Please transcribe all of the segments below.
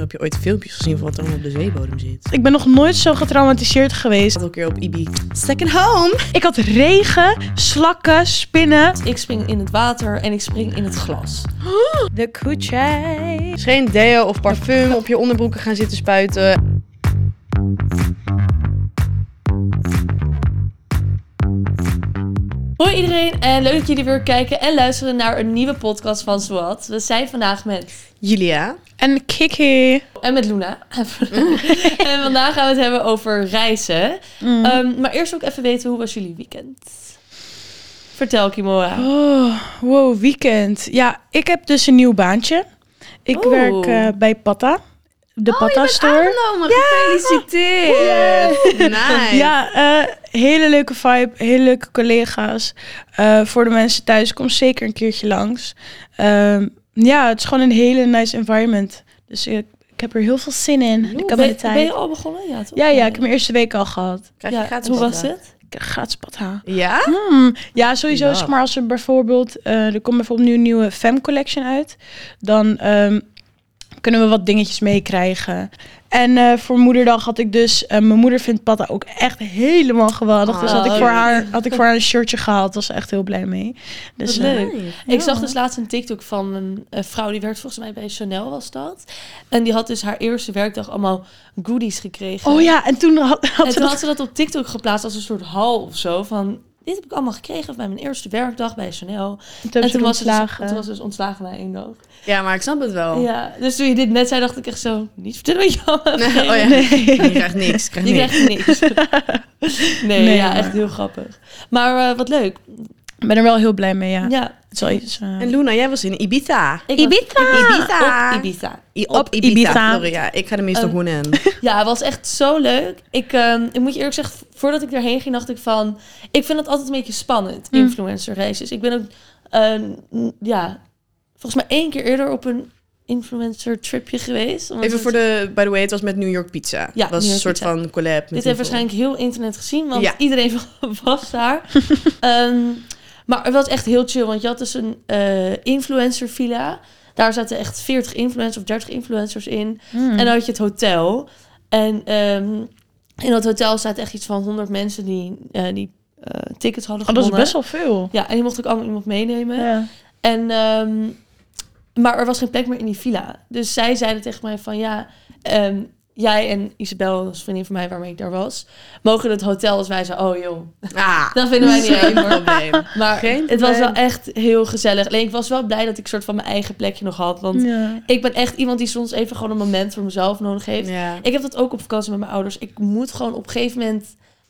Heb je ooit filmpjes gezien van wat er allemaal op de zeebodem zit? Ik ben nog nooit zo getraumatiseerd geweest. Ik had een keer op Ibi Second Home. Ik had regen, slakken, spinnen. Ik spring in het water en ik spring in het glas. De koetjei. Dus geen deo of parfum op je onderbroeken gaan zitten spuiten. Hoi iedereen en leuk dat jullie weer kijken en luisteren naar een nieuwe podcast van Swat. We zijn vandaag met... Julia. En Kiki. En met Luna. en vandaag gaan we het hebben over reizen. Ehm, maar eerst ook even weten, hoe was jullie weekend? Vertel, Kimora. Oh, wow, weekend. Ja, ik heb dus een nieuw baantje. Ik werk eh, bij Patta. De Patta Store. aangenomen. Gefeliciteerd. Nice. Ja, eh, hele leuke vibe, hele leuke collega's. Eh, voor de mensen thuis, kom zeker een keertje langs. Ehm, ja, het is gewoon een hele nice environment. Dus ik, ik heb er heel veel zin in. Ik heb ben, de tijd. ben je al begonnen? Ja, toch? Ja, ja, ik heb mijn eerste week al gehad. Krijg je Ja, gratis hoe was het? Gratis Patta. Ja? Hmm. Ja, sowieso. Ja. Zeg maar als er bijvoorbeeld, eh, er komt bijvoorbeeld nu een nieuwe Fem Collection uit, dan ehm, kunnen we wat dingetjes meekrijgen. En eh, voor moederdag had ik dus, eh, mijn moeder vindt Patta ook echt helemaal geweldig. dus had ik, Oh, voor haar, had ik voor haar een shirtje gehaald. Was ze echt heel blij mee. Dus eh, leuk. Ik zag dus laatst een TikTok van een, eh, vrouw die werkt volgens mij bij Chanel was dat. En die had dus haar eerste werkdag allemaal goodies gekregen. Oh ja, en toen had, had En ze toen dat... had ze dat op TikTok geplaatst als een soort hal of zo. Van, dit heb ik allemaal gekregen bij mijn eerste werkdag bij Chanel. toen en toen was, ze dus, toen was dus ontslagen na één dag. Ja, maar ik snap het wel. Ja, dus toen je dit net zei, dacht ik echt zo... Niet vertellen wat je allemaal hebt oh ja. gekregen. Je krijgt niks. Je krijgt Je niks. krijgt niks. nee, Nee, ja, maar- echt heel grappig. Maar eh, wat leuk. Ik ben er wel heel blij mee, ja. Ja, Het is wel iets... eh, En Luna, jij was in Ibiza. ik was- Ibiza! Ibiza. Op Ibiza. I- Op op Ibiza. Ibiza. Sorry, ja. Ik ga er meestal gewoon in. Ja, het was echt zo leuk. Ik, ehm, ik moet je eerlijk zeggen, voordat ik erheen ging, dacht ik van... Ik vind het altijd een beetje spannend, Mm. influencer races. Ik ben ook, ehm, ja, volgens mij één keer eerder op een influencer tripje geweest. Even voor de, by the way, het was met New York Pizza. Ja, was een soort Pizza. van collab. Met Dit heeft waarschijnlijk heel internet gezien, want Ja. iedereen was daar. Ehm, maar het was echt heel chill, want je had dus een eh, influencer villa. Daar zaten echt 40 influencers of 30 influencers in. hmm. En dan had je het hotel. En ehm, in dat hotel zaten echt iets van 100 mensen die, eh, die eh, tickets hadden Oh, dat is best wel veel. Ja, en die mocht ook allemaal iemand meenemen. Ja. En, ehm, maar er was geen plek meer in die villa. Dus zij zeiden tegen mij van ja, ehm, jij en Isabel, een vriendin van mij waarmee ik daar was, mogen het hotel. Dus wij zeiden, oh joh, Ah, dat vinden wij niet geen hoor. probleem. Maar Geen het was wel echt heel gezellig. Alleen ik was wel blij dat ik soort van mijn eigen plekje nog had. Want Ja. ik ben echt iemand die soms even gewoon een moment voor mezelf nodig heeft. Ja. Ik heb dat ook op vakantie met mijn ouders. Ik moet gewoon op een gegeven moment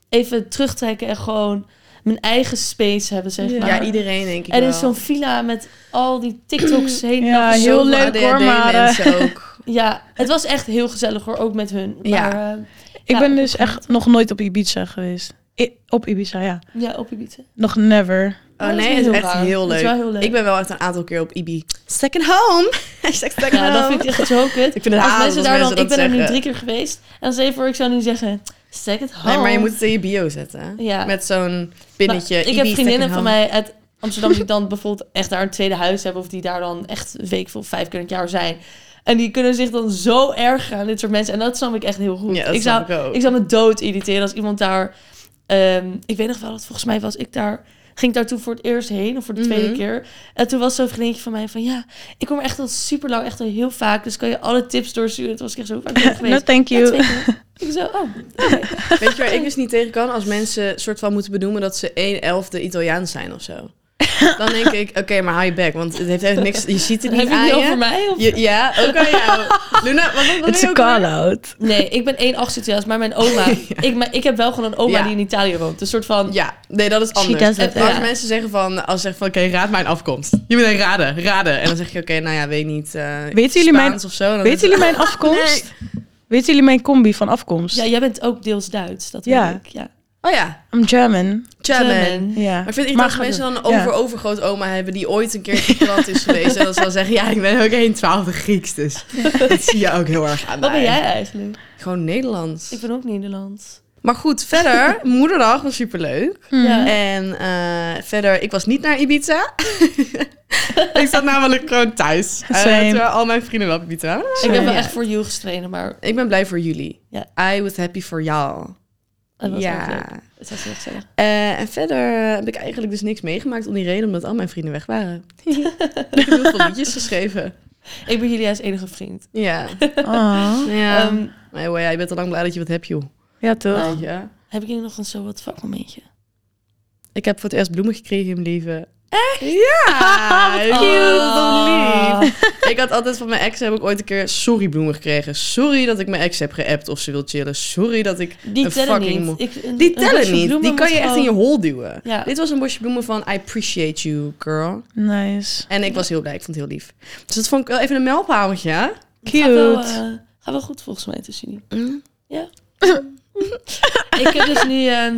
even terugtrekken en gewoon mijn eigen space hebben, zeg Ja. maar. ja, iedereen denk ik er wel. is zo'n villa met al die TikToks heen. Ja, heel leuk hoor, maar, eh, ook. Ja, het was echt heel gezellig hoor, ook met hun. Ja. Maar, eh, Ik ja, ben op dus een echt nog nooit op Ibiza geweest. I- op Ibiza, ja. ja, op Ibiza. Nog never. Oh dat is nee, het is heel echt heel Dat is leuk. wel heel leuk. Ik ben wel echt een aantal keer op Ibi. Second home. Second Ja, dat home. vind ik echt zo kut. Ik vind het Als mensen als daar dan, ik dat ben er nu drie keer geweest. En dan zeg je voor, ik zou nu zeggen, second home. Nee, maar je moet het in je bio zetten. Ja. Met zo'n pinnetje. Maar ik Ibi heb vriendinnen van mij uit Amsterdam die dan bijvoorbeeld echt daar een tweede huis hebben. Of die daar dan echt een week of vijf keer in het jaar zijn. En die kunnen zich dan zo erg aan dit soort mensen. En dat snap ik echt heel goed. Ja, dat ik, zou, ik ook. ik zou me dood irriteren als iemand daar... ehm, ik weet nog wel dat volgens mij was ik daar... Ging ik daar toen voor het eerst heen, of voor de tweede Mhm. keer. En toen was zo'n vriendinnetje van mij van... Ja, ik kom er echt al super lang, echt al heel vaak. Dus kan je alle tips doorsturen. Toen was ik echt zo vaak geweest. No, thank you. Ik zo, oh. Weet je waar ik dus niet tegen kan? Als mensen soort van moeten benoemen dat ze 1 elfde Italiaans zijn of zo. Dan denk ik, oké, maar hou je bek. Want het heeft echt niks... Je ziet het niet Heb je aan je. over mij? Of? Je- ja, ook aan jou. Luna, wat, Het is ben een je ook weer? call-out. Nee, ik ben 1,8 Italiaans, maar mijn oma... ik, maar ik heb wel gewoon een oma Ja. die in Italië woont. Een soort van... Ja, nee, dat is anders. En als ja. mensen zeggen van, als ze zeggen van, oké, raad mijn afkomst. Je moet een raden, raden. En dan zeg je, oké, nou ja, weet niet. eh Weten jullie mijn- of zo. Weten jullie mijn afkomst? Weten jullie mijn combi van afkomst? Ja, jij bent ook deels Duits, dat Ja. weet ik. Ja. Oh ja, I'm German. German. German. Ja. Maar ik vind als ga mensen dan een Ja. over-overgroot oma hebben die ooit een keer land is geweest. En dan zal zeggen, ja, ik ben ook een twaalfde Grieks, dus dat zie je ook heel erg aan Wat ben jij eigenlijk? Gewoon Nederlands. Ik ben ook Nederlands. Maar goed, verder, moederdag was superleuk. Ja. En eh, verder, ik was niet naar Ibiza. ik zat namelijk gewoon thuis. Terwijl al mijn vrienden wel op Ibiza. Ik heb wel echt voor you gestreden, maar Ik ben blij voor jullie. Ja. I was happy voor jou. Het was ja. ja. leuk. Het was heel gezellig. Eh, en verder heb ik eigenlijk dus niks meegemaakt om die reden, omdat al mijn vrienden weg waren. ik heb heel veel liedjes geschreven. Ik ben jullie als enige vriend. Ja. Oh. ja. Ehm, maar joh, ja, je bent al lang blij dat je wat hebt, joh. Ja, toch? Je? heb ik jullie nog een zo wat fuck momentje? Ik heb voor het eerst bloemen gekregen in mijn leven. Echt? Ja! Wat cute. dat lief. ik had altijd van mijn ex heb ik ooit een keer sorry bloemen gekregen. Sorry dat ik mijn ex heb geappt of ze wil chillen. Sorry dat ik Die een tellen fucking niet. Ik, een- Die een tellen niet. Die kan je echt in je hol duwen. Ja. Dit was een bosje bloemen van I appreciate you, girl. Nice. En ik was heel blij. Ik vond het heel lief. Dus dat vond ik wel even een mijlpaaltje. Gaat wel, Cute. eh, gaat wel goed volgens mij tussen jullie. Mm. ik heb dus nu... ehm,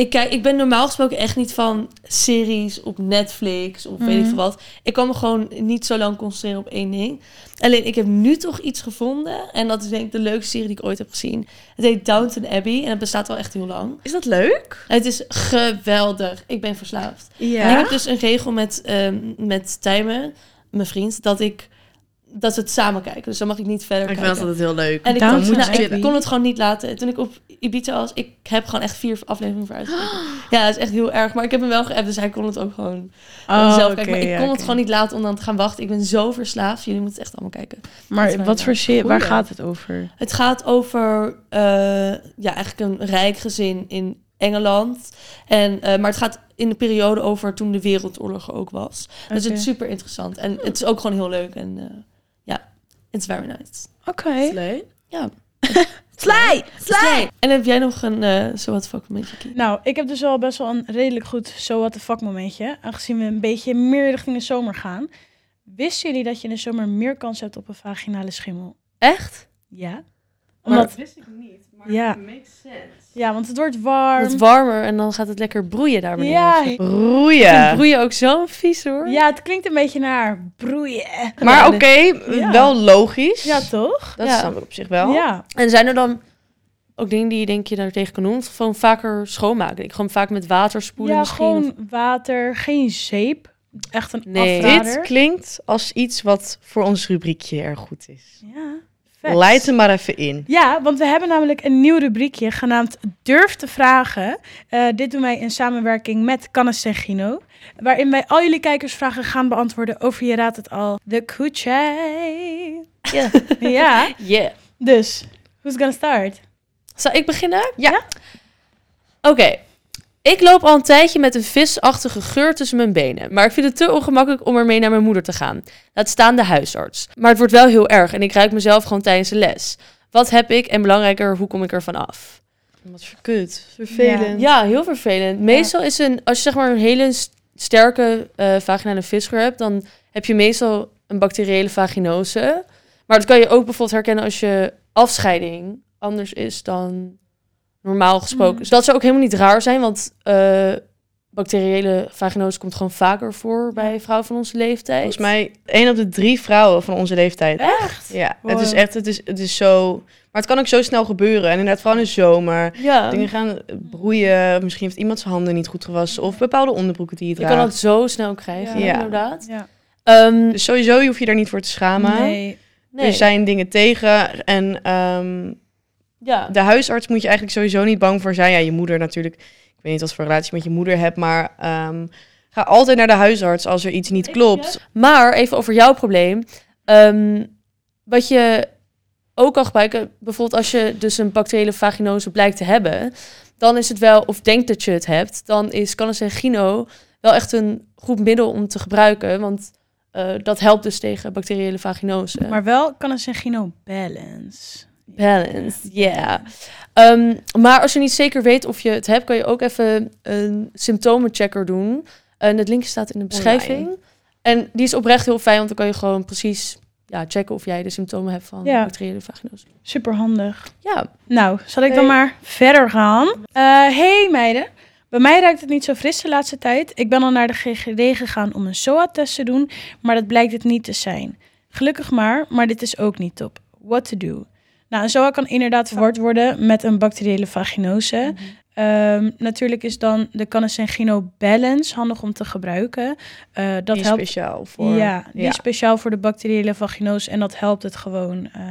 ik, kijk, ik ben normaal gesproken echt niet van series op Netflix of weet ik Mhm. veel wat. Ik kan me gewoon niet zo lang concentreren op één ding. Alleen, ik heb nu toch iets gevonden. En dat is denk ik de leukste serie die ik ooit heb gezien. Het heet Downton Abbey en het bestaat al echt heel lang. Is dat leuk? Het is geweldig. Ik ben verslaafd. Ja. En ik heb dus een regel met, ehm met Tijmen, mijn vriend, dat ik dat we het samen kijken. Dus dan mag ik niet verder ik kijken. vind dat het heel leuk. En ik, kon, nou, ik kon het gewoon niet laten. Toen ik op Ibiza was, ik heb gewoon echt vier afleveringen voor uitgekeken. Ja, dat is echt heel erg. Maar ik heb hem wel geappt, dus hij kon het ook gewoon Oh, zelf oké, kijken. Maar ik ja, kon het gewoon niet laten om dan te gaan wachten. Ik ben zo verslaafd. Jullie moeten het echt allemaal kijken. Dat Maar wat voor serie, waar gaat het over? Het gaat over eh, ja, eigenlijk een rijk gezin in Engeland. En, eh, maar het gaat in de periode over toen de Wereldoorlog ook was. Dus het is super interessant. En het is ook gewoon heel leuk. En eh, it's very nice. Oké. Slee. Ja. Sly! Sly! En heb jij nog een eh wat fuck momentje? Nou, ik heb dus wel best wel een redelijk goed so what the fuck momentje. Aangezien we een beetje meer richting de zomer gaan. Wisten jullie dat je in de zomer meer kans hebt op een vaginale schimmel? Echt? Ja. Omdat, wist ik niet, maar Ja. makes sense. ja, want het wordt warm. Het warmer en dan gaat het lekker broeien daar beneden. Ja, Broeien. broeien ook zo vies hoor. ja, het klinkt een beetje naar broeien. Maar oké, Ja. wel logisch. Ja, toch? Dat Ja. snap ik op zich wel. Ja. En zijn er dan ook dingen die je denk je daar tegen kan doen? Gewoon vaker schoonmaken? Ik gewoon vaak met water spoelen Ja, misschien. gewoon water, geen zeep. Echt een Nee. afrader. Dit klinkt als iets wat voor ons rubriekje erg goed is. Ja, facts. Leid hem maar even in. Ja, want we hebben namelijk een nieuw rubriekje genaamd Durf te vragen. Eh, dit doen wij in samenwerking met Cannes en Gino. Waarin wij al jullie kijkersvragen gaan beantwoorden over, je raadt het al, de Kuchai. Ja. ja, Yeah. dus, who's gonna start? Zal ik beginnen? Ja. Oké. Ik loop al een tijdje met een visachtige geur tussen mijn benen. Maar ik vind het te ongemakkelijk om ermee naar mijn moeder te gaan. Laat staan de huisarts. Maar het wordt wel heel erg en ik ruik mezelf gewoon tijdens de les. Wat heb ik en belangrijker, hoe kom ik ervan af? Wat voor kut. Vervelend. Ja, heel vervelend. Meestal is een, als je zeg maar een hele st- sterke eh vaginale visgeur hebt, dan heb je meestal een bacteriële vaginose. Maar dat kan je ook bijvoorbeeld herkennen als je afscheiding anders is dan normaal gesproken. Mm. Dus dat zou ook helemaal niet raar zijn, want eh, bacteriële vaginose komt gewoon vaker voor bij vrouwen van onze leeftijd. Volgens mij één op de drie vrouwen van onze leeftijd. Echt? Ja, Wow. het is echt, het is, het is zo... Maar het kan ook zo snel gebeuren. En inderdaad, vooral in de zomer. Ja, Dingen gaan broeien. Misschien heeft iemand zijn handen niet goed gewassen. Of bepaalde onderbroeken die je je kan draagt. dat zo snel krijgen, Ja. inderdaad. Ja. Ehm, Dus sowieso, je hoeft je daar niet voor te schamen. Nee. nee. Er zijn dingen tegen. En ehm, ja. de huisarts moet je eigenlijk sowieso niet bang voor zijn. Ja, je moeder natuurlijk. Ik weet niet wat voor relatie je met je moeder hebt. Maar ehm, ga altijd naar de huisarts als er iets niet klopt. Maar even over jouw probleem. Ehm, wat je ook kan gebruiken, bijvoorbeeld als je dus een bacteriële vaginose blijkt te hebben, dan is het wel, of denkt dat je het hebt, dan is en Gino wel echt een goed middel om te gebruiken. Want eh, dat helpt dus tegen bacteriële vaginose. Maar wel Gino balance. Balance, ja. Ehm, maar als je niet zeker weet of je het hebt, kan je ook even een symptomenchecker doen. En het linkje staat in de beschrijving. En die is oprecht heel fijn, want dan kan je gewoon precies ja, checken of jij de symptomen hebt van Ja. bacteriële vaginose. Super handig. Ja, Nou, zal ik dan maar verder gaan? Eh hey meiden. Bij mij ruikt het niet zo fris de laatste tijd. Ik ben al naar de GGD gegaan om een SOA-test te doen, maar dat blijkt het niet te zijn. Gelukkig maar, maar dit is ook niet top. What to do? Nou, een SOA kan inderdaad verward worden met een bacteriële vaginose. Ehm, natuurlijk is dan de Canesengino Balance handig om te gebruiken. Eh, dat Die helpt. speciaal voor... Ja, die ja. is speciaal voor de bacteriële vaginose en dat helpt het gewoon eh,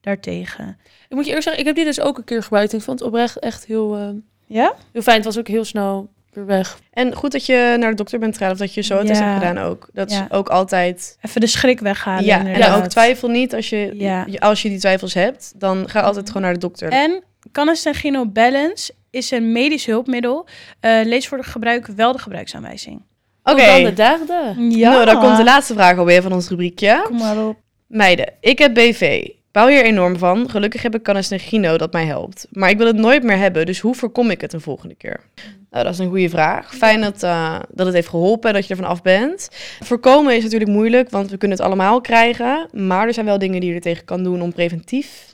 daartegen. Ik moet je eerlijk zeggen, ik heb die dus ook een keer gebruikt. Ik vond het oprecht echt heel, eh, Ja? heel fijn. Het was ook heel snel weer weg. En goed dat je naar de dokter bent gegaan of dat je zo het Ja. hebt gedaan ook. Dat Ja. is ook altijd... Even de schrik weghalen. ja, en ook twijfel niet. Als je, als je die twijfels hebt, dan ga altijd gewoon naar de dokter. En Canesengino Balance is een medisch hulpmiddel. Eh, lees voor gebruik wel de gebruiksaanwijzing. Oké, dan de derde. Ja. nou, dan komt de laatste vraag alweer van ons rubriekje. Kom maar op. Meiden, ik heb BV. Bouw hier enorm van. Gelukkig heb ik Canesnegino dat mij helpt. Maar ik wil het nooit meer hebben, dus hoe voorkom ik het een volgende keer? Nou, dat is een goede vraag. Fijn dat, eh, dat het heeft geholpen en dat je ervan af bent. Voorkomen is natuurlijk moeilijk, want we kunnen het allemaal krijgen. Maar er zijn wel dingen die je er tegen kan doen om preventief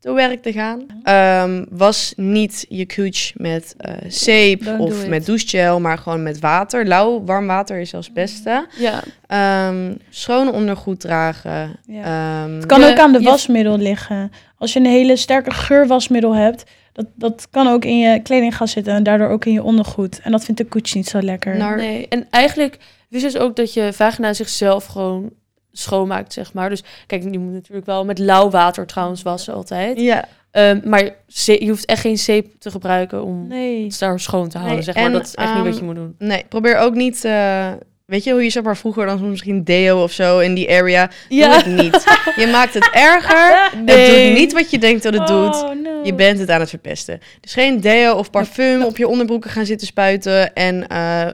te werk te gaan. Ehm, was niet je cooch met eh, zeep Don't of met douchegel, maar gewoon met water. Lauw, warm water is zelfs het beste. Ja, Ehm, schone ondergoed dragen. Ja. Ehm, Het kan ook aan de wasmiddel liggen. Als je een hele sterke geurwasmiddel hebt, dat, dat kan ook in je kleding gaan zitten en daardoor ook in je ondergoed. En dat vindt de koets niet zo lekker. Nou, nee. En eigenlijk wist je dus ook dat je vagina zichzelf gewoon schoonmaakt, zeg maar. Dus kijk, je moet natuurlijk wel met lauw water trouwens wassen altijd. Ja, Ehm, maar je hoeft echt geen zeep te gebruiken om nee. het daar schoon te houden, Nee, zeg maar. en, dat is echt niet wat ehm, je moet doen. nee, probeer ook niet... eh, weet je hoe je zeg maar vroeger dan soms misschien deo of zo in die area... Doe het niet. Je maakt het erger. Het Nee. doet niet wat je denkt dat het doet. Oh, no. Je bent het aan het verpesten. Dus geen deo of parfum op je onderbroeken gaan zitten spuiten. En eh,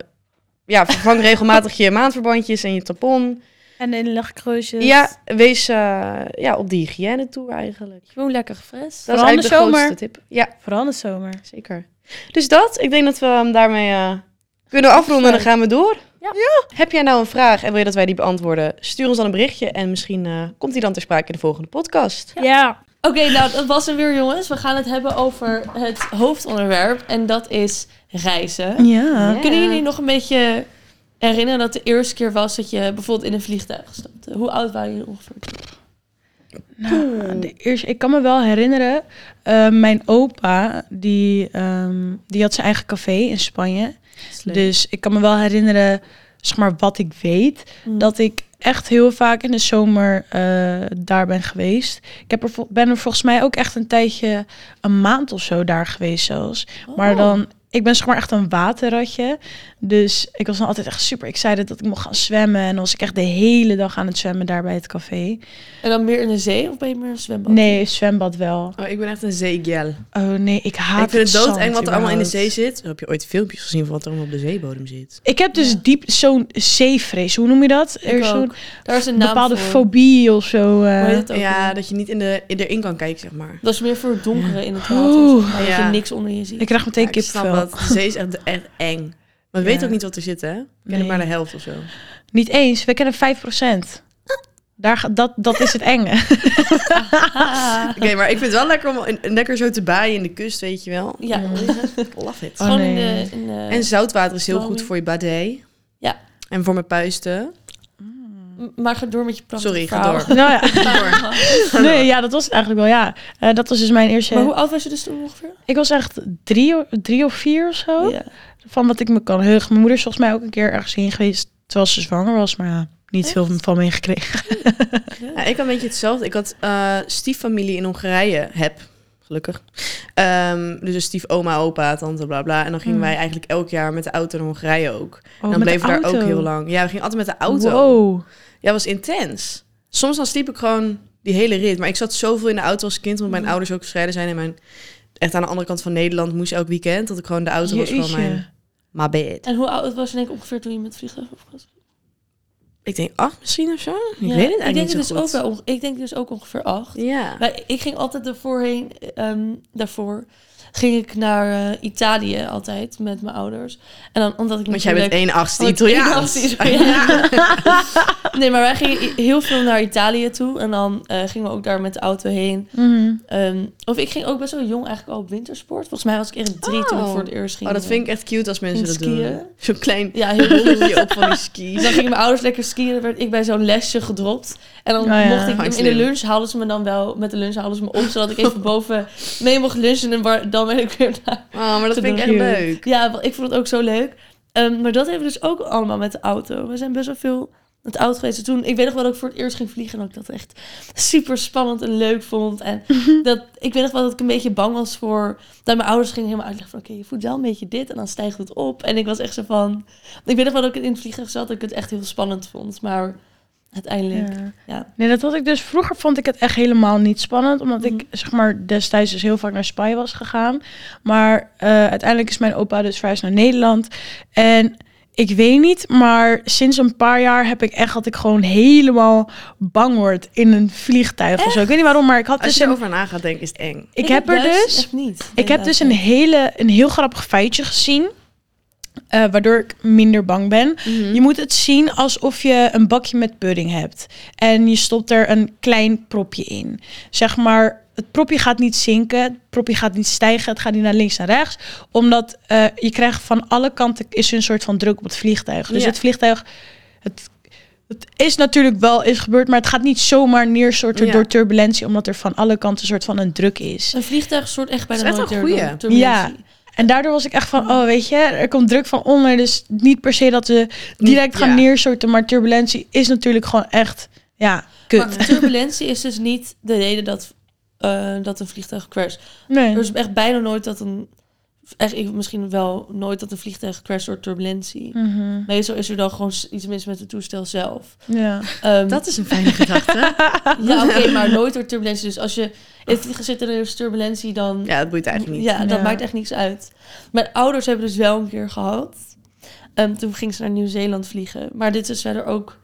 ja, vervang regelmatig je maandverbandjes en je tampon. En de inlegkruisjes. Ja, wees eh, ja, op die hygiëne toe eigenlijk. Gewoon lekker gefres. Dat is Vooral in de eigenlijk de zomer. grootste tip. Ja, Vooral in de zomer. zeker. Dus dat, ik denk dat we hem daarmee eh, kunnen afronden en dan gaan we door. Ja. Heb jij nou een vraag en wil je dat wij die beantwoorden? Stuur ons dan een berichtje en misschien eh, komt die dan ter sprake in de volgende podcast. Ja. Oké, nou, dat was hem weer, jongens. We gaan het hebben over het hoofdonderwerp. En dat is reizen. Ja. Ja. Kunnen jullie nog een beetje herinneren dat de eerste keer was dat je bijvoorbeeld in een vliegtuig stapte? Hoe oud waren jullie ongeveer? Nou, de eerste, ik kan me wel herinneren, eh, mijn opa, die, ehm, die had zijn eigen café in Spanje. Dus ik kan me wel herinneren, zeg maar, wat ik weet. Mm. Dat ik echt heel vaak in de zomer eh, daar ben geweest. Ik heb er, ben er volgens mij ook echt een tijdje, een maand of zo daar geweest zelfs. Maar Oh. dan, ik ben zeg maar echt een waterratje. Dus ik was dan altijd echt super excited dat ik mocht gaan zwemmen. En dan was ik echt de hele dag aan het zwemmen daar bij het café. En dan meer in de zee of ben je meer een zwembad? Nee, zwembad wel. Oh, ik ben echt een zeegel. Oh nee, ik haat Ik vind het doodeng wat er allemaal in de zee zit. Heb je ooit filmpjes gezien van wat er allemaal op de zeebodem zit? Ik heb dus Ja. diep zo'n zeevrees. Hoe noem je dat? Ik er is zo'n. Daar is een naam bepaalde voor. fobie of zo. eh. Ja, dat je niet in de, erin kan kijken, zeg maar. Dat is meer voor het donkere in het water. Maar, Dat Ja. je niks onder je ziet. ik krijg meteen Ja, kipvel. Dat. De zee is echt, echt eng. Maar we Ja. weten ook niet wat er zit, hè? We kennen Nee. maar de helft of zo. Niet eens, we kennen 5%. Daar, dat, dat is het enge. Oké, maar ik vind het wel lekker om een- lekker zo te baaien in de kust, weet je wel. Ja, Love it. Oh, nee. in de... In de En zoutwater is heel goed voor je badet. Ja. En voor mijn puisten. Maar ga door met je prachtige Sorry, ga door. nou ja. Nee, ja, dat was het eigenlijk wel, ja. Eh, dat was dus mijn eerste... Maar hoe oud was je dus toen ongeveer? Ik was echt drie, drie of vier of zo. Ja. Van wat ik me kan heugen. Mijn moeder is volgens mij ook een keer ergens heen geweest terwijl ze zwanger was. Maar ja, niet veel van meegekregen. Ja, ik had een beetje hetzelfde. Ik had eh, stieffamilie in Hongarije, heb, gelukkig. Ehm, dus een stiefoma, opa, tante, bla bla. En dan gingen Hmm. wij eigenlijk elk jaar met de auto naar Hongarije ook. Oh, en dan bleven we daar ook heel lang. Ja, we gingen altijd met de auto. Wow. Ja, was intens. Soms dan sliep ik gewoon die hele rit. Maar ik zat zoveel in de auto als kind, omdat mijn Mhm. ouders ook gescheiden zijn. En mijn, echt aan de andere kant van Nederland moest elk weekend. Dat ik gewoon de auto was van mijn my bed. En hoe oud was je denk ik ongeveer toen je met vliegtuig was? Ik denk acht misschien of zo. Ik Ja, weet het ik denk niet dus ook wel, Ik denk dus ook ongeveer acht. Ja. Maar ik ging altijd ervoorheen, ehm, daarvoor ging ik naar eh, Italië altijd met mijn ouders. En dan omdat ik Want jij bent 1 achtste ik Italiaans. 1 achtste Italiaans. nee, maar wij gingen heel veel naar Italië toe. En dan eh, gingen we ook daar met de auto heen. Mhm. Ehm, of ik ging ook best wel jong eigenlijk al op wintersport. Volgens mij was ik echt drie toen ik Oh. voor het eerst ging. Oh, dat vind ik echt cute als mensen dat doen. Zo'n klein Ja, heel bolletje leuk. op van die Dus skis. dan gingen mijn ouders lekker skiën werd ik bij zo'n lesje gedropt. En dan Oh ja. mocht ik Gewoon in de lunch haalden ze me dan wel met de lunch haalden ze me op, zodat ik even boven mee mocht lunchen en dan ben ik weer naar. Oh, maar dat vind ik echt leuk. Ja, ik vond het ook zo leuk. Ehm, maar dat hebben we dus ook allemaal met de auto. We zijn best wel veel met de auto geweest. En toen, ik weet nog wel dat ik voor het eerst ging vliegen en dat ik dat echt super spannend en leuk vond. En dat, ik weet nog wel dat ik een beetje bang was voor... Dat mijn ouders gingen helemaal uitleggen van... Oké, je voelt wel een beetje dit en dan stijgt het op. En ik was echt zo van... Ik weet nog wel dat ik in het vliegtuig zat dat ik het echt heel spannend vond. Maar uiteindelijk... Ja. Ja. Nee, dat had ik dus. Vroeger vond ik het echt helemaal niet spannend. Omdat Mhm. ik, zeg maar, destijds dus heel vaak naar Spanje was gegaan. Maar eh, uiteindelijk is mijn opa dus verhuisd naar Nederland. En ik weet niet, maar sinds een paar jaar heb ik echt dat ik gewoon helemaal bang word in een vliegtuig of zo. Ik weet niet waarom, maar ik had Als dus je een... erover na gaat denken, is het eng. Ik, heb er dus... echt niet. Ik heb dus een, hele, een heel grappig feitje gezien. Eh, waardoor ik minder bang ben. Mhm. Je moet het zien alsof je een bakje met pudding hebt. En je stopt er een klein propje in. Zeg maar, het propje gaat niet zinken. Het propje gaat niet stijgen. Het gaat niet naar links en rechts. Omdat eh, je krijgt van alle kanten is een soort van druk op het vliegtuig. Dus Ja. het vliegtuig... Het, het is natuurlijk wel is gebeurd, maar het gaat niet zomaar neerstorten Ja. door turbulentie, omdat er van alle kanten een soort van een druk is. Een vliegtuig soort echt goeie. door turbulentie. Ja. En daardoor was ik echt van, oh weet je, er komt druk van onder. Dus niet per se dat we direct gaan Ja. neerstorten. Maar turbulentie is natuurlijk gewoon echt, ja, kut. Maar turbulentie is dus niet de reden dat, eh, dat een vliegtuig crasht. nee. Er is echt bijna nooit dat een... Echt, ik, misschien wel nooit dat een vliegtuig crasht door turbulentie. Mhm. Meestal is er dan gewoon iets mis met het toestel zelf. Ja. Ehm, Dat is een fijne gedachte. Ja, oké, maar nooit door turbulentie. Dus als je in het vliegen zit en er is turbulentie, dan... Ja, dat boeit eigenlijk niet. Ja, dat Ja. maakt echt niks uit. Mijn ouders hebben dus wel een keer gehad. Ehm, toen ging ze naar Nieuw-Zeeland vliegen. Maar dit is verder ook...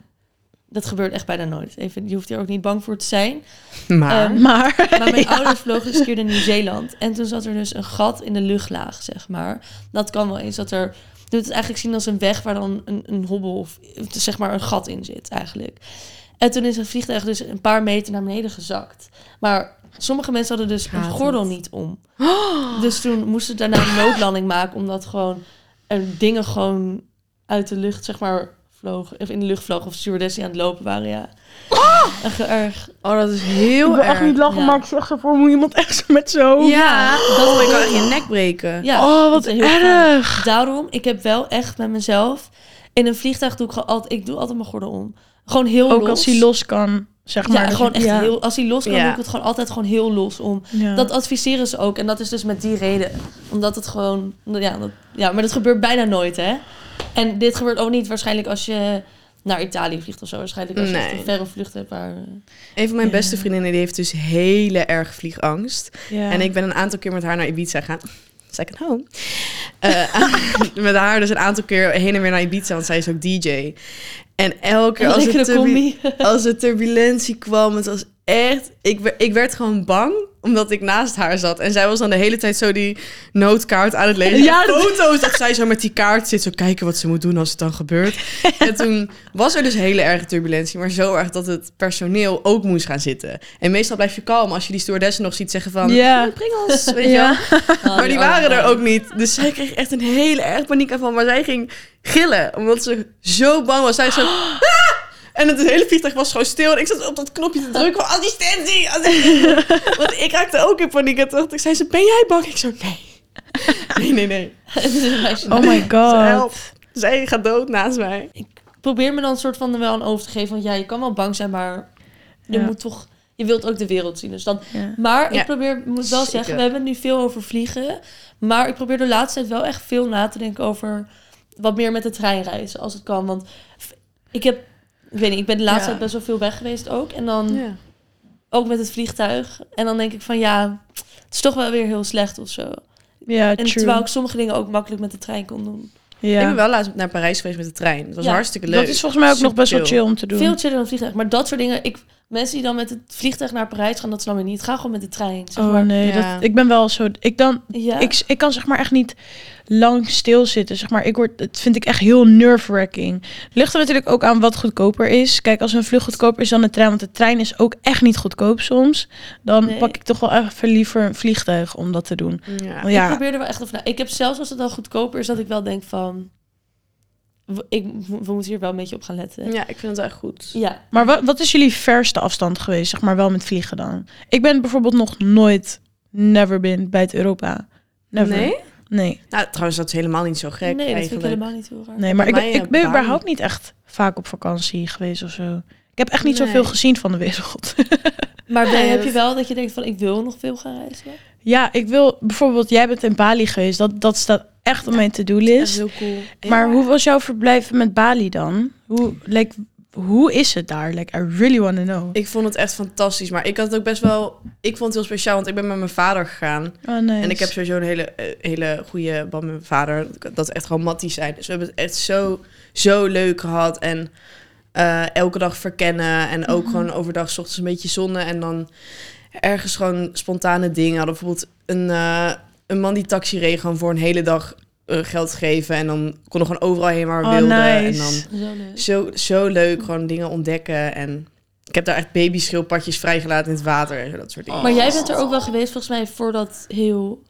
Dat gebeurt echt bijna nooit. Even, je hoeft hier ook niet bang voor te zijn. Maar... Ehm, Maar, Maar mijn ouders vlogen eens een keer naar Nieuw-Zeeland. En toen zat er dus een gat in de luchtlaag, zeg maar. Dat kan wel eens dat er... Je moet het eigenlijk zien als een weg waar dan een, een hobbel of zeg maar een gat in zit eigenlijk. En toen is het vliegtuig dus een paar meter naar beneden gezakt. Maar sommige mensen hadden dus een Haat gordel het. niet om. Dus toen moesten ze daarna een noodlanding maken, omdat gewoon er dingen gewoon uit de lucht, zeg maar, vlogen. Of in de lucht vlogen of stewardessen die aan het lopen waren, ja. Echt heel erg. Oh, dat is ik heel wil erg. echt niet lachen, ja. maar ik zeg zo voor me iemand echt zo met zo. Ja, dat ik kan gebeurt echt je nek breken. Ja, oh, wat fijn. erg. Daarom, ik heb wel echt met mezelf... In een vliegtuig doe ik altijd... Ik doe altijd mijn gordel om. Gewoon heel Ook los. als hij los kan, zeg maar. Ja, gewoon je- echt ja. heel... Als hij los kan, Ja. doe ik het gewoon altijd gewoon heel los om. Ja. Dat adviseren ze ook. En dat is dus met die reden. Omdat het gewoon... Ja, dat, ja, maar dat gebeurt bijna nooit, hè. En dit gebeurt ook niet waarschijnlijk als je naar Italië vliegt of zo. Waarschijnlijk als je Nee. een verre vlucht hebt waar... eh, Een van mijn Ja. beste vriendinnen die heeft dus hele erg vliegangst. Ja. En ik ben een aantal keer met haar naar Ibiza gegaan. Second home. Eh, met haar dus een aantal keer heen en weer naar Ibiza, want zij is ook DJ. En elke keer als, het combi. als er turbulentie kwam, het was echt... Ik, ik werd gewoon bang, omdat ik naast haar zat. En zij was dan de hele tijd zo die noodkaart aan het lezen. Ja, foto's dat zij zo met die kaart zit, zo kijken wat ze moet doen als het dan gebeurt. en toen was er dus hele erge turbulentie, maar zo erg dat het personeel ook moest gaan zitten. En meestal blijf je kalm als je die stewardessen nog ziet zeggen van... Ja. "Oh, ons, weet je Ja. wel. Maar die waren er ook niet. Dus zij kreeg echt een hele erg paniekaanval. Maar zij ging gillen, omdat ze zo bang was. Zij zo... "Ah!" En het hele vliegtuig was gewoon stil. En ik zat op dat knopje te drukken van assistentie. assistentie. Want ik raakte ook in paniek. En toen dacht ik, zei ze, ben jij bang? Ik zo, nee. Nee, nee, nee. Oh my Ze god. helpt. Zij gaat dood naast mij. Ik probeer me dan een soort van wel een over te geven. Want ja, je kan wel bang zijn, maar je Ja. moet toch... Je wilt ook de wereld zien. Dus dan Ja. Maar Ja, ik probeer, moet wel zeker. zeggen, we hebben nu veel over vliegen. Maar ik probeer de laatste tijd wel echt veel na te denken over wat meer met de trein reizen, als het kan. Want ik heb, ik weet niet, ik ben de laatste Ja. tijd best wel veel weg geweest ook. En dan Ja. ook met het vliegtuig. En dan denk ik van ja, het is toch wel weer heel slecht of zo. Ja, En true. terwijl ik sommige dingen ook makkelijk met de trein kon doen. ja. Ik ben wel laatst naar Parijs geweest met de trein. Het was Ja, hartstikke leuk. Dat is volgens mij ook nog best wel chill om te doen. Veel chiller dan vliegtuig. Maar dat soort dingen, ik, mensen die dan met het vliegtuig naar Parijs gaan, dat snap ik niet. Ga gewoon met de trein. Zeg Oh maar. nee, Ja. dat, ik ben wel zo. Ik, dan, Ja. ik, ik kan zeg maar echt niet lang stilzitten. Zeg maar, ik word, het vind ik echt heel nerve-wracking. Ligt er natuurlijk ook aan wat goedkoper is. Kijk, als een vlucht goedkoper is dan de trein, want de trein is ook echt niet goedkoop soms. Dan Nee. pak ik toch wel even liever een vliegtuig om dat te doen. Ja. Ja. Ik probeer er wel echt over na. Ik heb zelfs als het dan goedkoper is, dat ik wel denk van... ik, we moeten hier wel een beetje op gaan letten. Ja, ik vind het echt goed. Ja. Maar wat, wat is jullie verste afstand geweest, zeg maar wel met vliegen dan? Ik ben bijvoorbeeld nog nooit, never been bij het Europa. Never. Nee? Nee, Nou, trouwens, dat is helemaal niet zo gek nee, dat vind eigenlijk. ik helemaal niet heel raar. nee maar ik, mij, ik ben eh, überhaupt niet echt vaak op vakantie geweest of zo. Ik heb echt niet Nee. zoveel gezien van de wereld. Maar ben- heb je wel dat je denkt van ik wil nog veel gaan reizen? ja, ik wil bijvoorbeeld, jij bent in Bali geweest. Dat, dat staat echt op mijn to-do-list. heel cool. Maar Ja. hoe was jouw verblijf met Bali dan? Hoe, like, hoe is het daar? Like, I really want to know. Ik vond het echt fantastisch. Maar ik had het ook best wel... Ik vond het heel speciaal, want ik ben met mijn vader gegaan. Oh, nice. En ik heb sowieso een hele, eh, hele goede band met mijn vader. Dat we echt gewoon matties zijn. Dus we hebben het echt zo, zo leuk gehad. En eh, elke dag verkennen. En ook Mhm. gewoon overdag 's ochtends een beetje zonnen. En dan ergens gewoon spontane dingen. Hadden bijvoorbeeld een, eh, een man die taxi reed gewoon voor een hele dag eh, geld geven. En dan konden we gewoon overal heen waar we Oh, wilden. En dan Zo leuk. zo, zo leuk, gewoon dingen ontdekken. En ik heb daar echt babyschildpadjes vrijgelaten in het water en zo, dat soort dingen. Maar jij bent er ook wel geweest volgens mij voordat heel...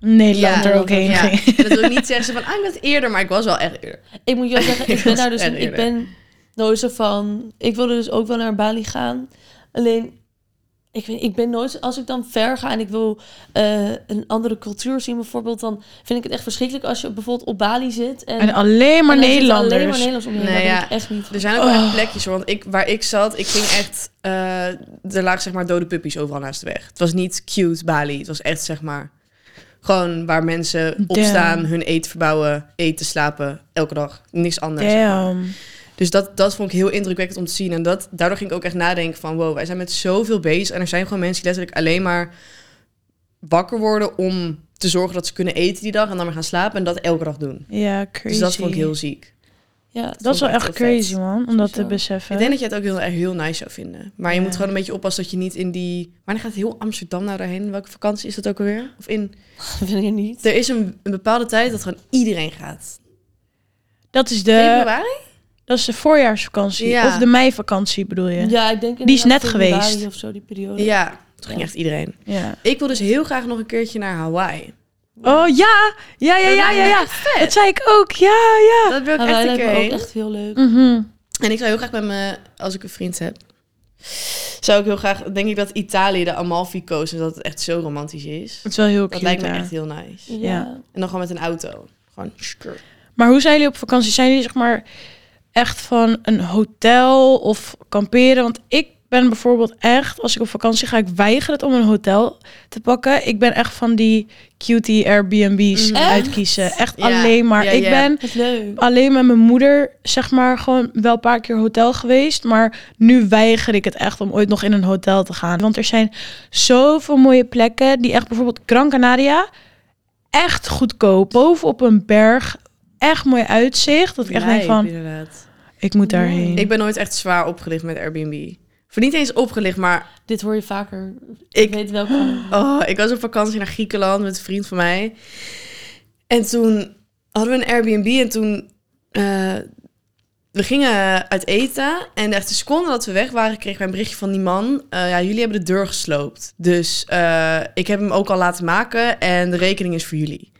Nederland Ja, er ook heen ja. Dat wil ik niet zeggen van, ah, ik ben het eerder, maar ik was wel echt eerder. Ik moet jou zeggen, ik Ik ben daar dus... Ik ben nooit zo van... Ik wilde dus ook wel naar Bali gaan. Alleen... Ik, weet, ik ben nooit... Als ik dan ver ga en ik wil eh, een andere cultuur zien bijvoorbeeld... dan vind ik het echt verschrikkelijk als je bijvoorbeeld op Bali zit... En, En alleen maar en er Nederlanders. Alleen maar Nederlanders om je heen. Nee, ja. echt niet. Er zijn ook Oh. wel echt plekjes hoor, want ik, waar ik zat, ik ging echt, eh, er lagen zeg maar dode puppies overal naast de weg. Het was niet cute Bali, het was echt zeg maar, gewoon waar mensen Damn. opstaan, hun eten verbouwen, eten, slapen, elke dag, niks anders. zeg maar. Dus dat, dat vond ik heel indrukwekkend om te zien. En dat, daardoor ging ik ook echt nadenken van... wow, wij zijn met zoveel bezig. En er zijn gewoon mensen die letterlijk alleen maar wakker worden... om te zorgen dat ze kunnen eten die dag... en dan weer gaan slapen en dat elke dag doen. Ja, crazy. Dus dat vond ik heel ziek. Ja, Dat is wel echt crazy, vet. man, om dat te beseffen. Ik denk dat je het ook heel, erg heel nice zou vinden. Maar je Ja. moet gewoon een beetje oppassen dat je niet in die... Wanneer gaat heel Amsterdam nou daarheen? Welke vakantie is dat ook alweer? Of in... dat vind ik niet. Er is een, een bepaalde tijd dat gewoon iedereen gaat. Dat is de, Februari? Dat is de voorjaarsvakantie. Ja. Of de meivakantie bedoel je? Ja, ik denk Die is net geweest. Of zo, die periode. Ja, toen ging Ja. echt iedereen. Ja. Ik wil dus heel graag nog een keertje naar Hawaii. Oh ja! Ja, ja, ja, ja, ja. Dat zei ik ook. Ja, ja. Dat wil ik echt een keer ook echt heel leuk. Mhm. En ik zou heel graag met me, als ik een vriend heb, zou ik heel graag, denk ik dat Italië, de Amalfi Coast, en dat het echt zo romantisch is. Het is wel heel Dat cute. lijkt me ja. echt heel nice. Ja. Ja. En dan gewoon met een auto. Gewoon. Maar hoe zijn jullie op vakantie? Zijn jullie zeg maar echt van een hotel of kamperen? Want ik ben bijvoorbeeld echt, als ik op vakantie ga, ik weiger het om een hotel te pakken. Ik ben echt van die cutie Airbnb's Mhm. Echt? uitkiezen. Echt Ja. alleen maar. Ja, ik ja. ben alleen met mijn moeder, zeg maar, gewoon wel een paar keer hotel geweest. Maar nu weiger ik het echt om ooit nog in een hotel te gaan. Want er zijn zoveel mooie plekken die echt bijvoorbeeld Gran Canaria, echt goedkoop. Bovenop een berg, echt mooi uitzicht. Dat ik echt denk van, inderdaad. ik moet daarheen. Ik ben nooit echt zwaar opgelicht met Airbnb. Of niet eens opgelicht, maar Dit hoor je vaker. Ik, Ik- weet welke. oh, ik was op vakantie naar Griekenland met een vriend van mij. En toen hadden we een Airbnb en toen... eh, we gingen uit eten en echt de seconde dat we weg waren... kregen wij een berichtje van die man. eh, ja, jullie hebben de deur gesloopt. Dus eh, ik heb hem ook al laten maken en de rekening is voor jullie.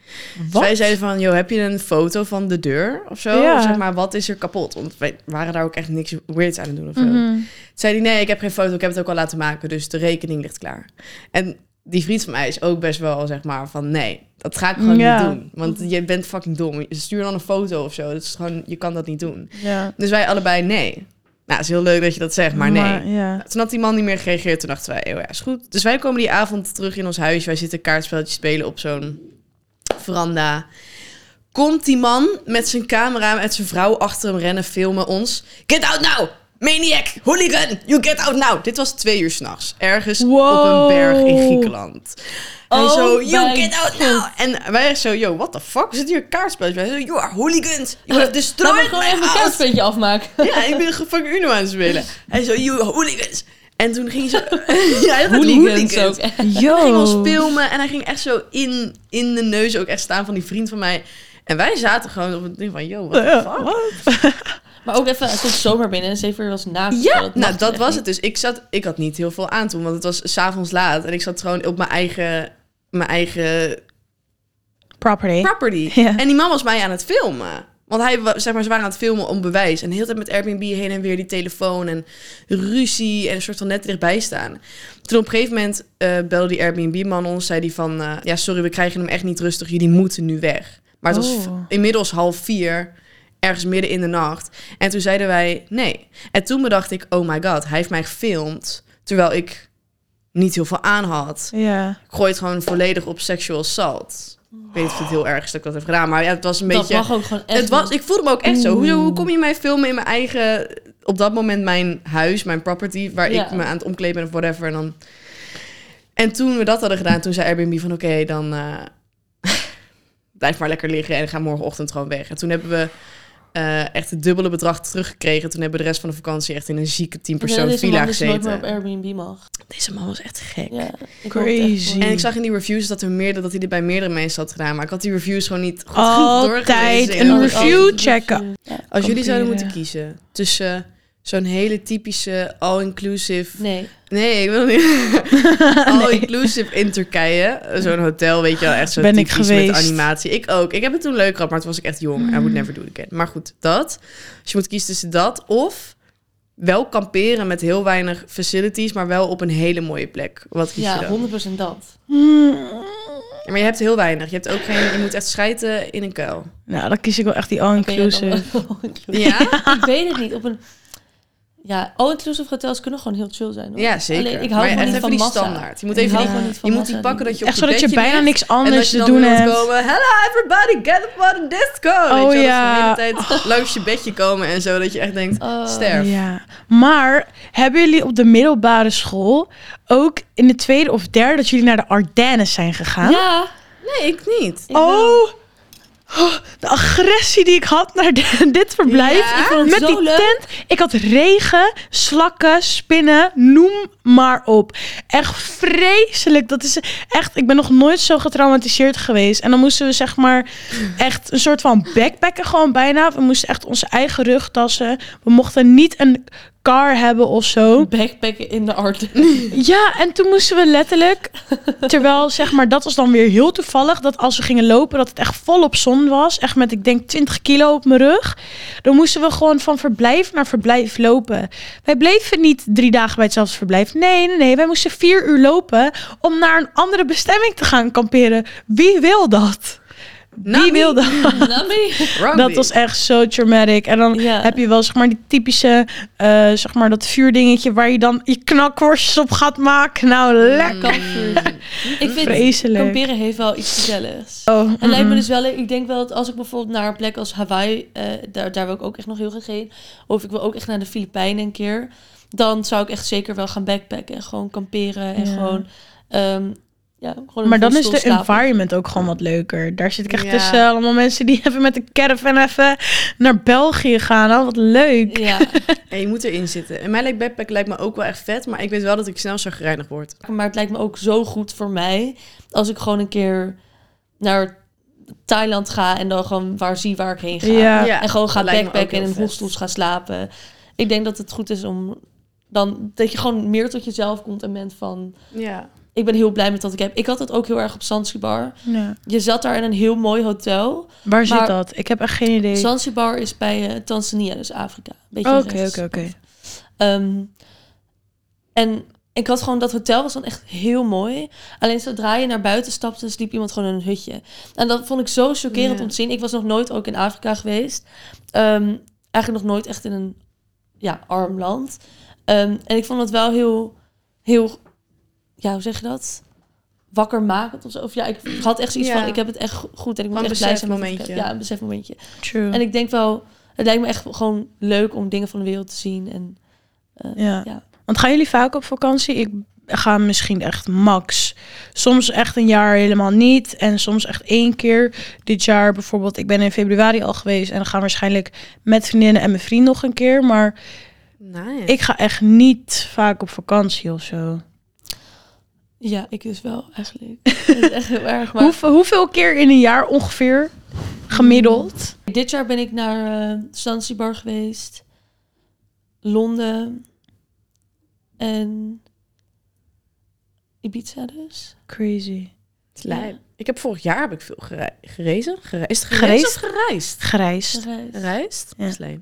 Dus wij zeiden van, joh, heb je een foto van de deur of zo? Ja. Of zeg maar, wat is er kapot? Want wij waren daar ook echt niks weirds aan het doen of zo. Mhm. Zei hij, nee, ik heb geen foto, ik heb het ook al laten maken, dus de rekening ligt klaar. En die vriend van mij is ook best wel, zeg maar, van nee, dat ga ik gewoon Ja. niet doen. Want je bent fucking dom. Stuur dan een foto of zo. Dat is gewoon, je kan dat niet doen. Ja. Dus wij allebei nee. Nou, is heel leuk dat je dat zegt, maar nee. ja. Toen had die man niet meer gereageerd. Toen dachten wij, oh ja, is goed. Dus wij komen die avond terug in ons huis. Wij zitten kaartspelletjes spelen op zo'n veranda. Komt die man met zijn camera met zijn vrouw achter hem rennen, filmen ons. Get out now! Maniac! Hooligan! You get out now! Dit was twee uur s'nachts. Ergens op een berg in Griekenland. Hij Oh zo, you get out now! En wij zo, yo, what the fuck? We zitten hier kaartspelletjes. Wij zo, you are hooligans! You have Laat destroyed me gewoon even een kaartspelletje afmaken. Ja, ik ben fucking Uno aan het spelen. Hij zo, you hooligans. En toen ging ze... ja, Hooligans ook. Yo. Hij ging ons filmen en hij ging echt zo in, in de neus ook echt staan van die vriend van mij. En wij zaten gewoon op het ding van, yo, what the fuck? wat? Maar ook even, het komt zomaar binnen en zeven was naakt. Ja, mag nou dat was het dus. Ik, zat, ik had niet heel veel aan toen, want het was s'avonds laat. En ik zat gewoon op mijn eigen, mijn eigen Property. property. Ja. En die man was mij aan het filmen. Want hij, zeg maar, ze waren aan het filmen om bewijs. En de hele tijd met Airbnb heen en weer die telefoon en ruzie en een soort van net dichtbij staan. Toen op een gegeven moment eh, belde die Airbnb-man ons, zei die van... eh, ja, sorry, we krijgen hem echt niet rustig, jullie moeten nu weg. Maar het was Oh. inmiddels half vier, ergens midden in de nacht. En toen zeiden wij nee. En toen bedacht ik, oh my god, hij heeft mij gefilmd... terwijl ik niet heel veel aan had. Ja. Ik gooi het gewoon volledig op sexual assault. Ik weet niet of het heel erg is dat ik dat heb gedaan, maar ja, het was een dat beetje... mag ook gewoon echt Het was, ik voelde me ook echt zo. Hoe, hoe Oeh. kom je mij filmen in mijn eigen... Op dat moment mijn huis, mijn property... waar Ja. ik me aan het omkleden ben of whatever. En, dan... en toen we dat hadden gedaan, toen zei Airbnb van... oké, dan eh, blijf maar lekker liggen en ga morgenochtend gewoon weg. En toen hebben we eh, echt het dubbele bedrag teruggekregen. Toen hebben we de rest van de vakantie echt in een zieke 10 Ja, persoon een villa man dus nooit meer gezeten. op Airbnb mag. Deze man was echt gek. Ja, ik echt Crazy. En ik zag in die reviews dat, er meerdere, dat hij dit bij meerdere mensen had gedaan. Maar ik had die reviews gewoon niet goed Altijd doorgelezen. een En review Altijd checken. Ja. Als jullie zouden moeten kiezen tussen zo'n hele typische all-inclusive... Nee. Nee, ik wil niet. all-inclusive in Turkije. Zo'n hotel, weet je wel, echt zo Ben ik typisch met geweest. animatie. Ik ook. Ik heb het toen leuk gehad, maar toen was ik echt jong. I would never do it again. Maar goed, dat. Als je moet kiezen tussen dat of wel kamperen met heel weinig facilities, maar wel op een hele mooie plek. Wat kies je Ja, dan? 100% dat. Ja, maar je hebt heel weinig. Je hebt ook geen... Je moet echt schijten in een kuil. Nou, dan kies ik wel echt die Oké, ja, all-inclusive. Ja? ik weet het niet. Op een... Ja, all-inclusive hotels kunnen gewoon heel chill zijn. Hoor. Ja, zeker. Alleen, ik hou maar gewoon niet van die massa. standaard. Je moet even hou die, gewoon niet van je moet die pakken dat je op Echt zodat je bijna niks anders te doen hebt. komen, hello everybody, get up on the disco. Oh, Weet je wel, ja. Dat ze de hele tijd langs je bedje komen en zo, dat je echt denkt, Oh. sterf. Ja, maar hebben jullie op de middelbare school ook in de tweede of derde dat jullie naar de Ardennes zijn gegaan? Ja, Nee, ik niet. ik wel. Oh, Oh, de agressie die ik had naar de- dit verblijf. Ja? Ik vond het Met zo die leuk. tent. Ik had regen, slakken, spinnen, noem maar op. Echt vreselijk. Dat is echt. Ik ben nog nooit zo getraumatiseerd geweest. En dan moesten we zeg maar echt een soort van backpacken gewoon bijna. We moesten echt onze eigen rugtassen. We mochten niet een car hebben of zo. Backpacken in de art. Ja, en toen moesten we letterlijk, terwijl zeg maar, dat was dan weer heel toevallig, dat als we gingen lopen, dat het echt volop zon was, echt met ik denk 20 kilo op mijn rug, dan moesten we gewoon van verblijf naar verblijf lopen. Wij bleven niet drie dagen bij hetzelfde verblijf. Nee, nee, nee, wij moesten vier uur lopen om naar een andere bestemming te gaan kamperen. Wie wil dat? Wie Nami. wil dat? Nami. Rugby. Dat was echt zo traumatic. En dan Ja. heb je wel zeg maar die typische, eh, zeg maar dat vuurdingetje waar je dan je knakworstjes op gaat maken. Nou, lekker. Kampvuur. Ik vind Vreselijk. kamperen heeft wel iets gezelligs. Oh, Het lijkt me dus wel, ik denk wel dat als ik bijvoorbeeld naar een plek als Hawaii, eh, daar, daar wil ik ook echt nog heel graag heen. Of ik wil ook echt naar de Filipijnen een keer. Dan zou ik echt zeker wel gaan backpacken en gewoon kamperen en Ja. gewoon, ehm, ja, gewoon Maar dan is de slapen. environment ook gewoon wat leuker. Daar zit ik echt Ja. tussen allemaal mensen die even met de caravan even naar België gaan. Oh, wat leuk. Ja, En je moet erin zitten. En mij lijkt backpack lijkt me ook wel echt vet, maar ik weet wel dat ik snel zo gereinigd word. maar het lijkt me ook zo goed voor mij als ik gewoon een keer naar Thailand ga en dan gewoon waar zie waar ik heen ga. Ja. En gewoon ga backpacken en in hostels gaan slapen. Ik denk dat het goed is om dan dat je gewoon meer tot jezelf komt en bent van Ja. Ik ben heel blij met wat ik heb. Ik had het ook heel erg op Zanzibar. Ja. Je zat daar in een heel mooi hotel. Waar zit dat? Ik heb echt geen idee. Oké, Zanzibar is bij eh, Tanzania, dus Afrika. Beetje oké, rechts. oké. Ehm, en ik had gewoon, dat hotel was dan echt heel mooi. Alleen zodra je naar buiten stapte, sliep iemand gewoon in een hutje. En dat vond ik zo chockerend Ja. om te zien. Ik was nog nooit ook in Afrika geweest. Ehm, eigenlijk nog nooit echt in een ja, arm land. Ehm, en ik vond het wel heel, heel, ja, hoe zeg je dat? Wakker makend of zo. Of ja, ik had echt zoiets Ja. van, ik heb het echt goed en ik moet echt blij zijn heb. Ja, een besefmomentje. True. En ik denk wel, het lijkt me echt gewoon leuk om dingen van de wereld te zien. En eh, ja. ja. Want gaan jullie vaak op vakantie? Ik ga misschien echt max. Soms echt een jaar helemaal niet. En soms echt één keer. Dit jaar bijvoorbeeld, ik ben in februari al geweest. En dan gaan waarschijnlijk met vriendinnen en mijn vriend nog een keer. Maar Nice. ik ga echt niet vaak op vakantie of zo. Ja, ik dus wel eigenlijk. Dat is echt heel erg. Maar Hoeveel, hoeveel keer in een jaar ongeveer gemiddeld? dit jaar ben ik naar eh Zanzibar geweest, Londen en Ibiza dus. Crazy. is lijp. Ja. Ik heb vorig jaar heb ik veel gerezen. Gere- het Gereisd? gereisd gereisd? Gereisd. Gereisd? Ja.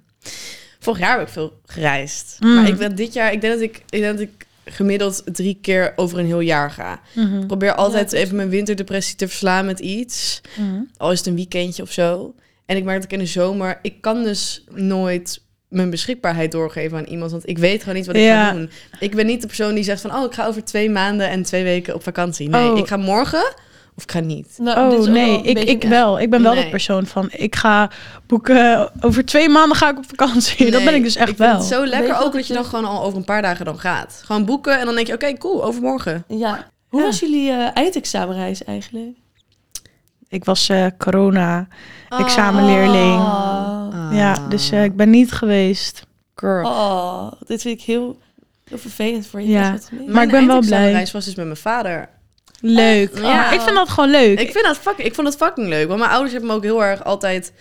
Vorig jaar heb ik veel gereisd. Mm. Maar ik ben dit jaar, ik denk dat ik, ik denk dat ik gemiddeld drie keer over een heel jaar ga. Mhm. Ik probeer altijd Ja, even mijn winterdepressie te verslaan met iets. Mhm. Al is het een weekendje of zo. En ik merk dat ik in de zomer, ik kan dus nooit mijn beschikbaarheid doorgeven aan iemand. Want ik weet gewoon niet wat ik Ja. ga doen. Ik ben niet de persoon die zegt van, oh, ik ga over twee maanden en twee weken op vakantie. Nee, Oh. ik ga morgen of ik ga niet. Nou, Oh nee, ik, beetje ik wel. Ik ben wel Nee. de persoon van ik ga boeken. Over twee maanden ga ik op vakantie. dat ben ik dus echt ik vind wel. het zo lekker ook dat je dan gewoon al over een paar dagen dan gaat. Gewoon boeken en dan denk je, oké, cool, overmorgen. Ja. Hoe Ja. was jullie eh, eindexamenreis eigenlijk? Ik was eh, corona examenleerling. Oh. Ja, dus eh, ik ben niet geweest. girl. Oh, dit vind ik heel, heel vervelend voor je. Ja. Maar ik ben wel blij. reis was dus met mijn vader. Leuk. Ja. Maar ik vind dat gewoon leuk. Ik vind dat fucking, ik vond het fucking leuk. Want mijn ouders hebben me ook heel erg altijd.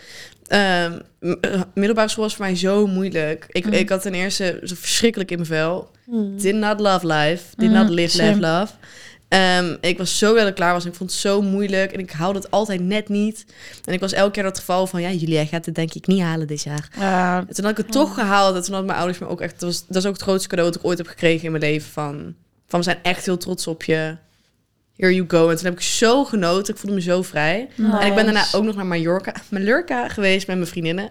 ehm, eh, middelbare school was voor mij zo moeilijk. Ik, Mm. ik had ten eerste zo verschrikkelijk in mijn vel. Hmm. Did not love life. Did Mm, not live, same. love. Ehm, ik was zo wel klaar was. en Ik vond het zo moeilijk. En ik haalde het altijd net niet. En ik was elke keer dat geval van... Ja, Julia gaat het denk ik niet halen dit jaar. Ja, En toen had ik het toch gehaald. En toen had mijn ouders me ook echt... Dat, was, dat is ook het grootste cadeau dat ik ooit heb gekregen in mijn leven. Van, van we zijn echt heel trots op je. Here you go. En toen heb ik zo genoten. Ik voelde me zo vrij. Nice. En ik ben daarna ook nog naar Mallorca, Mallorca geweest met mijn vriendinnen.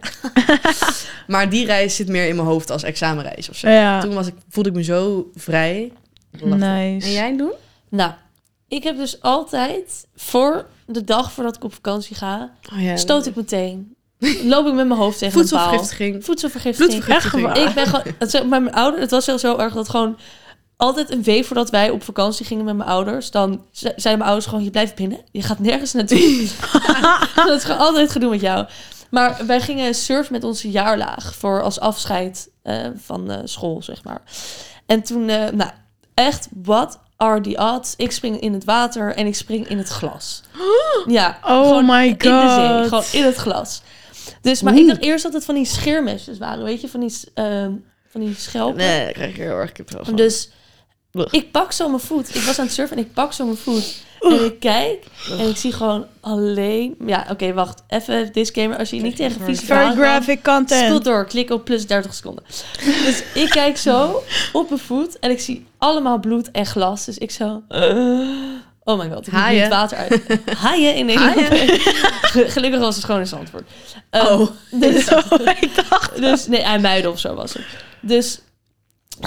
maar die reis zit meer in mijn hoofd als examenreis of zo. ja. Toen was ik, voelde ik me zo vrij. Nice. En jij doen? Nou, ik heb dus altijd voor de dag voordat ik op vakantie ga, Oh, ja. stoot ik meteen. Loop ik met mijn hoofd tegen een paal. Voedselvergiftiging. Voedselvergiftiging. Echt? Ik ben gewoon, het mijn ouder, het was wel zo erg dat gewoon altijd een week voordat wij op vakantie gingen met mijn ouders, dan ze- zeiden mijn ouders gewoon: je blijft binnen, je gaat nergens naartoe. dat is gewoon altijd gedoe met jou. Maar wij gingen surfen met onze jaarlaag voor als afscheid eh, van eh, school, zeg maar. En toen, eh, nou, echt, what are the odds? Ik spring in het water en ik spring in het glas. Ja, Oh my in de zee, god. gewoon in het glas. Dus, maar ik dacht eerst dat het van die scheermesjes waren, weet je, van die, ehm, van die schelpen. Nee, daar krijg ik heel erg kipvel. Dus. Ik pak zo mijn voet. Ik was aan het surfen en ik pak zo mijn voet. En ik kijk en ik zie gewoon alleen... Ja, oké, wacht. Even disclaimer. Als je niet tegen vieze Very graphic Speel content. door, klik op plus 30 seconden. Dus ik kijk zo op mijn voet en ik zie allemaal bloed en glas. Dus ik zo... eh, oh my god, ik moet het water uit. Haaien in Nederland. Ge- Gelukkig was het gewoon in Zandvoort. Ehm, Oh. Dus, ik dacht. dus nee, IJmuiden of zo was het. Dus,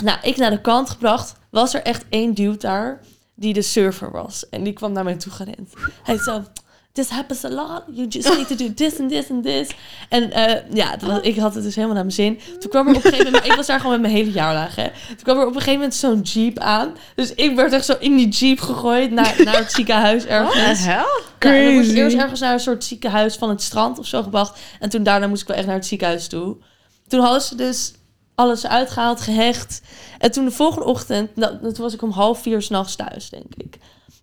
nou, ik naar de kant gebracht. Was er echt één dude daar die de surfer was. En die kwam naar mij toe gerend. Hij zei, this happens a lot. You just need to do this and this and this. En eh, ja, dat ik had het dus helemaal naar mijn zin. Toen kwam er op een gegeven moment... ik was daar gewoon met mijn hele jaarlaag, hè. Toen kwam er op een gegeven moment zo'n jeep aan. Dus ik werd echt zo in die jeep gegooid naar, naar het ziekenhuis ergens. What the hell? Ja, moest ik Crazy. eerst ergens naar een soort ziekenhuis van het strand of zo gebracht. En toen daarna moest ik wel echt naar het ziekenhuis toe. Toen hadden ze dus alles uitgehaald, gehecht. En toen de volgende ochtend, nou, toen was ik om half vier s'nachts thuis, denk ik.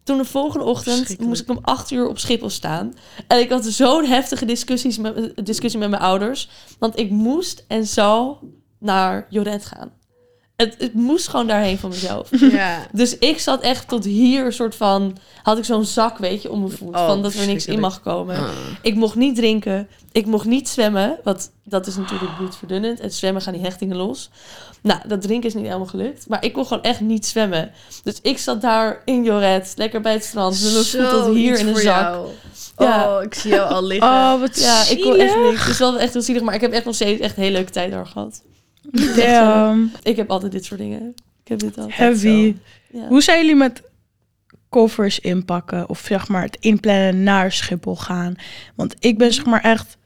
Toen de volgende ochtend moest ik om acht uur op Schiphol staan. En ik had zo'n heftige discussies met, discussie met mijn ouders. Want ik moest en zou naar Joret gaan. Het, het moest gewoon daarheen van mezelf. Ja. Dus ik zat echt tot hier, een soort van... Had ik zo'n zak, weet je, om mijn voet. Oh, van dat er niks in mag komen. Ah. Ik mocht niet drinken. Ik mocht niet zwemmen. Want dat is natuurlijk bloedverdunnend. Het zwemmen gaan die hechtingen los. Nou, dat drinken is niet helemaal gelukt. Maar ik kon gewoon echt niet zwemmen. Dus ik zat daar in Joret, lekker bij het strand. Met mijn voet tot hier in een zak. jou. Ja. Oh, ik zie jou al liggen. Oh, wat Ja, ik kon echt niks. Het is wel echt heel zielig. Maar ik heb echt nog steeds echt een hele leuke tijd daar gehad. Damn. Ik heb altijd dit soort dingen. Ik heb dit altijd. Heavy. Ja. Hoe zijn jullie met koffers inpakken of zeg maar het inplannen naar Schiphol gaan? Want ik ben zeg maar echt,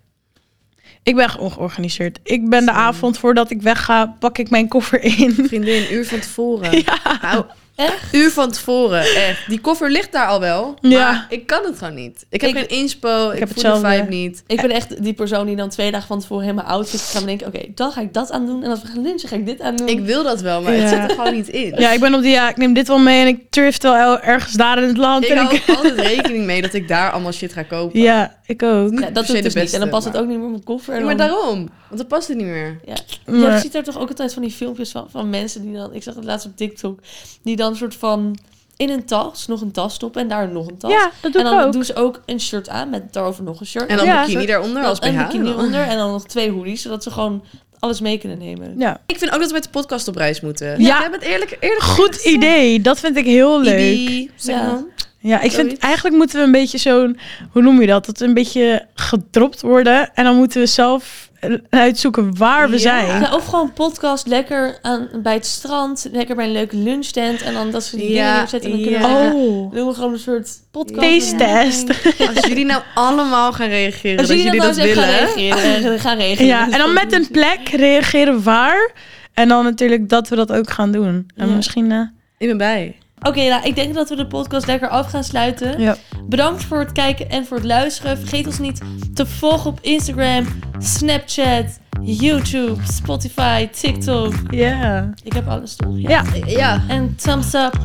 ik ben ongeorganiseerd. Ik ben de avond voordat ik wegga, pak ik mijn koffer in. Vriendin, een uur van tevoren. Nou, Echt? uur van tevoren, echt. Die koffer ligt daar al wel, maar Ja. ik kan het gewoon niet. Ik heb Ik- geen inspo, ik, heb voel de hetzelfde. vibe niet. Ik ben echt die persoon die dan twee dagen van tevoren helemaal outfit gaat denken... oké, dan ga ik dat aan doen. En als we gaan lunchen, ga ik dit aan doen. Ik wil dat wel, maar Ja. het zit er gewoon niet in. Ja, ik ben op die, ja, ik neem dit wel mee en ik thrift wel el- ergens daar in het land. Ik en hou ik, altijd rekening mee dat ik daar allemaal shit ga kopen. ja, ik ook. ja, dat doet de dus niet. En dan past maar- het ook niet meer in mijn koffer. En Ja, maar dan- daarom. Want dan past het niet meer. Ja. Maar- Je ziet er toch ook altijd van die filmpjes van, van mensen die dan... Ik zag het laatst op TikTok. Die dan soort van in een tas nog een tas stoppen en daar nog een tas. Ja, dat doe en ik dan ook. doen ze ook een shirt aan met daarover nog een shirt. En dan Ja, bikini daaronder als een BH. bikini onder en dan nog twee hoodies, zodat ze gewoon alles mee kunnen nemen. Ja. Ik vind ook dat we met de podcast op reis moeten. Ja. we hebben het eerlijk, eerlijk Goed idee. Dat vind ik heel leuk. Ibi, zeg Ja. maar. Ja, ik vind eigenlijk moeten we een beetje zo'n, hoe noem je dat? Dat we een beetje gedropt worden. En dan moeten we zelf eh, uitzoeken waar we Ja. zijn. Ja, of gewoon podcast lekker aan, bij het strand, lekker bij een leuke lunchtent en dan dat ze die Ja, dingen neerzetten en dan kunnen we Oh, doen we gewoon een soort podcast. Taste test. Als jullie nou allemaal gaan reageren, Als dat jullie dan dat nou eens even gaan willen. reageren, gaan reageren. Ja, en dan met een plek reageren waar. En dan natuurlijk dat we dat ook gaan doen. En Ja. misschien... eh, Ik ben bij. Oké, nou, ik denk dat we de podcast lekker af gaan sluiten. Ja. Bedankt voor het kijken en voor het luisteren. Vergeet ons niet te volgen op Instagram, Snapchat, YouTube, Spotify, TikTok. Ja. Ik heb alles toch? Ja, Ja. En thumbs up,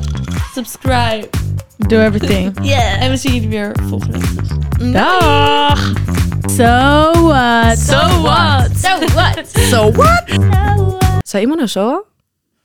subscribe. do everything. Yeah. En we zien jullie weer volgende week. Dag. So what? So what? So what? Zei iemand nou zo?